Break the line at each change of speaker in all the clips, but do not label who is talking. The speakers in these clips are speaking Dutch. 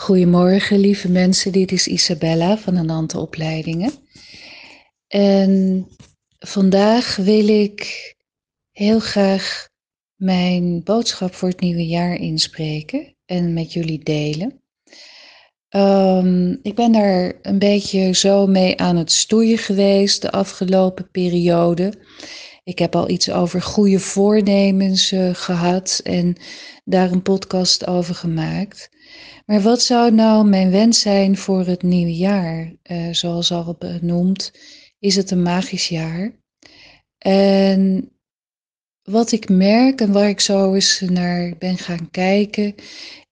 Goedemorgen, lieve mensen. Dit is Isabella van Anante Opleidingen. En vandaag wil ik heel graag mijn boodschap voor het nieuwe jaar inspreken en met jullie delen. Um, ik ben daar een beetje zo mee aan het stoeien geweest de afgelopen periode. Ik heb al iets over goede voornemens uh, gehad en daar een podcast over gemaakt. Maar wat zou nou mijn wens zijn voor het nieuwe jaar? Uh, zoals al benoemd, is het een magisch jaar. En wat ik merk en waar ik zo eens naar ben gaan kijken,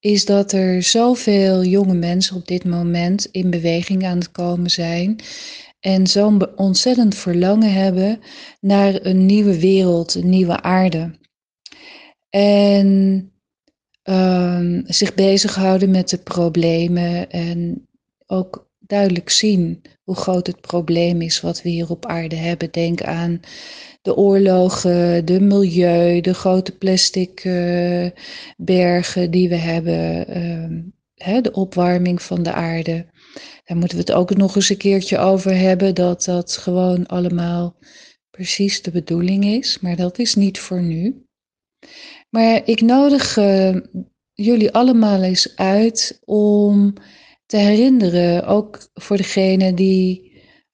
is dat er zoveel jonge mensen op dit moment in beweging aan het komen zijn. En zo'n ontzettend verlangen hebben naar een nieuwe wereld, een nieuwe aarde. En um, zich bezighouden met de problemen en ook duidelijk zien hoe groot het probleem is wat we hier op aarde hebben. Denk aan de oorlogen, de milieu, de grote plastic uh, bergen die we hebben, hè, de opwarming van de aarde. Daar moeten we het ook nog eens een keertje over hebben, dat dat gewoon allemaal precies de bedoeling is. Maar dat is niet voor nu. Maar ik nodig uh, jullie allemaal eens uit om te herinneren, ook voor degenen die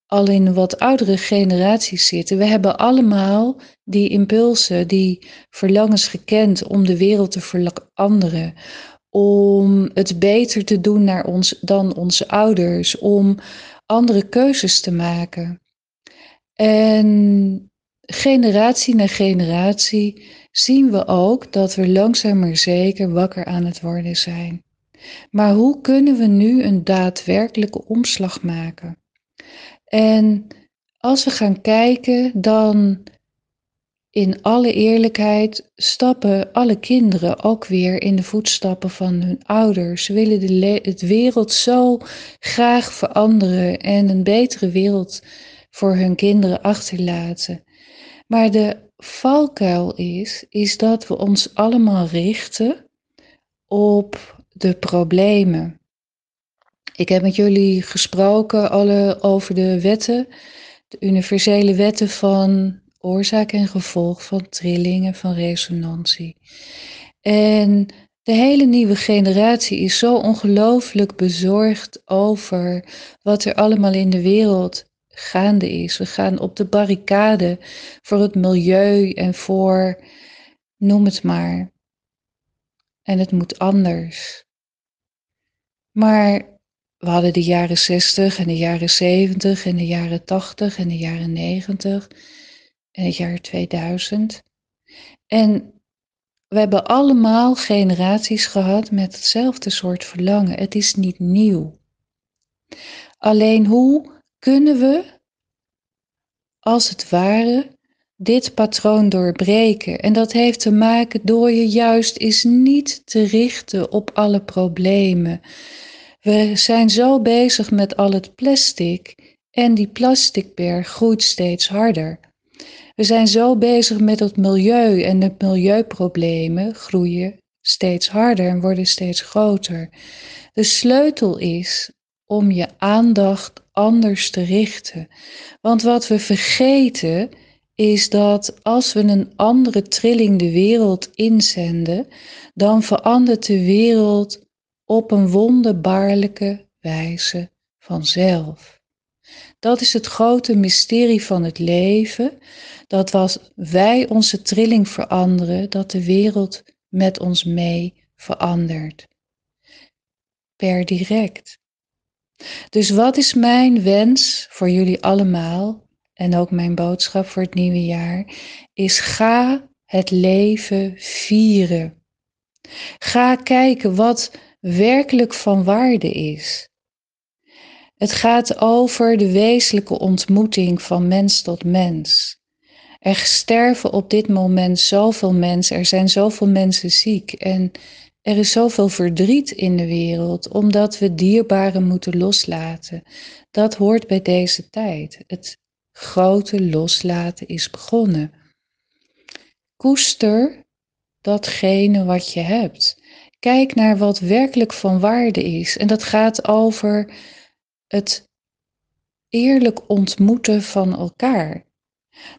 al in wat oudere generaties zitten. We hebben allemaal die impulsen, die verlangens gekend om de wereld te veranderen. Om het beter te doen naar ons, dan onze ouders. Om andere keuzes te maken. En generatie na generatie zien we ook dat we langzaam maar zeker wakker aan het worden zijn. Maar hoe kunnen we nu een daadwerkelijke omslag maken? En als we gaan kijken, dan in alle eerlijkheid stappen alle kinderen ook weer in de voetstappen van hun ouders. Ze willen de het wereld zo graag veranderen en een betere wereld voor hun kinderen achterlaten. Maar de valkuil is, is dat we ons allemaal richten op de problemen. Ik heb met jullie gesproken alle over de wetten, de universele wetten van oorzaak en gevolg, van trillingen, van resonantie. En de hele nieuwe generatie is zo ongelooflijk bezorgd over wat er allemaal in de wereld gaande is. We gaan op de barricade voor het milieu en voor, noem het maar. En het moet anders. Maar we hadden de jaren 60 en de jaren 70 en de jaren 80 en de jaren 90 en het jaar 2000. En we hebben allemaal generaties gehad met hetzelfde soort verlangen. Het is niet nieuw. Alleen hoe kunnen we, als het ware, dit patroon doorbreken. En dat heeft te maken door je juist eens niet te richten op alle problemen. We zijn zo bezig met al het plastic en die plasticberg groeit steeds harder. We zijn zo bezig met het milieu en de milieuproblemen groeien steeds harder en worden steeds groter. De sleutel is om je aandacht anders te richten. Want wat we vergeten is dat als we een andere trilling de wereld inzenden, dan verandert de wereld op een wonderbaarlijke wijze vanzelf. Dat is het grote mysterie van het leven, dat als wij onze trilling veranderen, dat de wereld met ons mee verandert. Per direct. Dus wat is mijn wens voor jullie allemaal en ook mijn boodschap voor het nieuwe jaar? Is ga het leven vieren. Ga kijken wat werkelijk van waarde is. Het gaat over de wezenlijke ontmoeting van mens tot mens. Er sterven op dit moment zoveel mensen, er zijn zoveel mensen ziek en er is zoveel verdriet in de wereld omdat we dierbaren moeten loslaten. Dat hoort bij deze tijd. Het grote loslaten is begonnen. Koester datgene wat je hebt. Kijk naar wat werkelijk van waarde is. En dat gaat over het eerlijk ontmoeten van elkaar.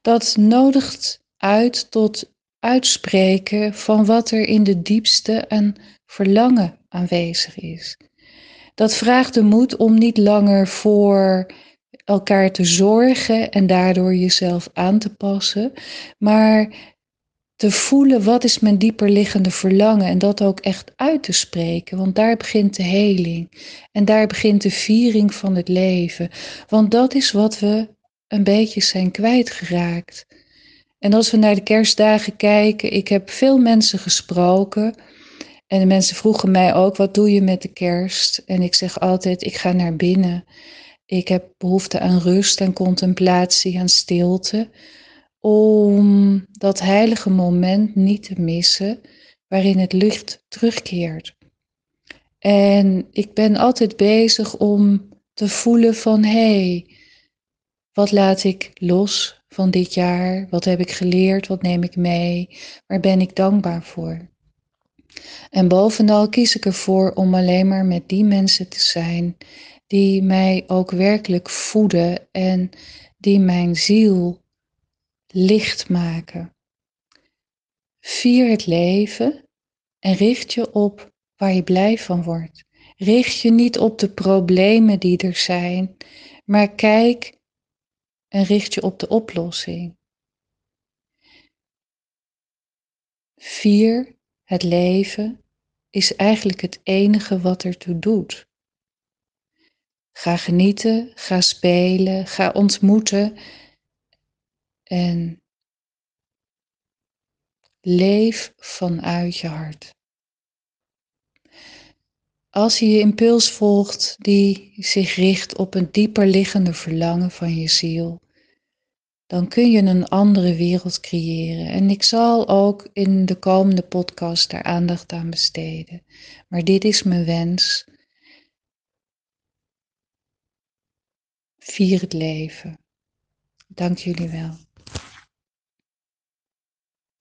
Dat nodigt uit tot uitspreken van wat er in de diepste en verlangen aanwezig is. Dat vraagt de moed om niet langer voor elkaar te zorgen en daardoor jezelf aan te passen, maar te voelen wat is mijn dieper liggende verlangen en dat ook echt uit te spreken, want daar begint de heling en daar begint de viering van het leven, want dat is wat we een beetje zijn kwijtgeraakt. En als we naar de kerstdagen kijken, ik heb veel mensen gesproken en de mensen vroegen mij ook, wat doe je met de kerst? En ik zeg altijd, ik ga naar binnen. Ik heb behoefte aan rust, aan contemplatie, aan stilte om dat heilige moment niet te missen waarin het licht terugkeert. En ik ben altijd bezig om te voelen van hé, hey, wat laat ik los van dit jaar? Wat heb ik geleerd? Wat neem ik mee? Waar ben ik dankbaar voor? En bovenal kies ik ervoor om alleen maar met die mensen te zijn die mij ook werkelijk voeden en die mijn ziel licht maken. Vier het leven en richt je op waar je blij van wordt. Richt je niet op de problemen die er zijn, maar kijk en richt je op de oplossing. Vier het leven is eigenlijk het enige wat ertoe doet. Ga genieten, ga spelen, ga ontmoeten en leef vanuit je hart. Als je je impuls volgt die zich richt op een dieper liggende verlangen van je ziel, dan kun je een andere wereld creëren. En ik zal ook in de komende podcast daar aandacht aan besteden. Maar dit is mijn wens. Vier het leven. Dank jullie wel.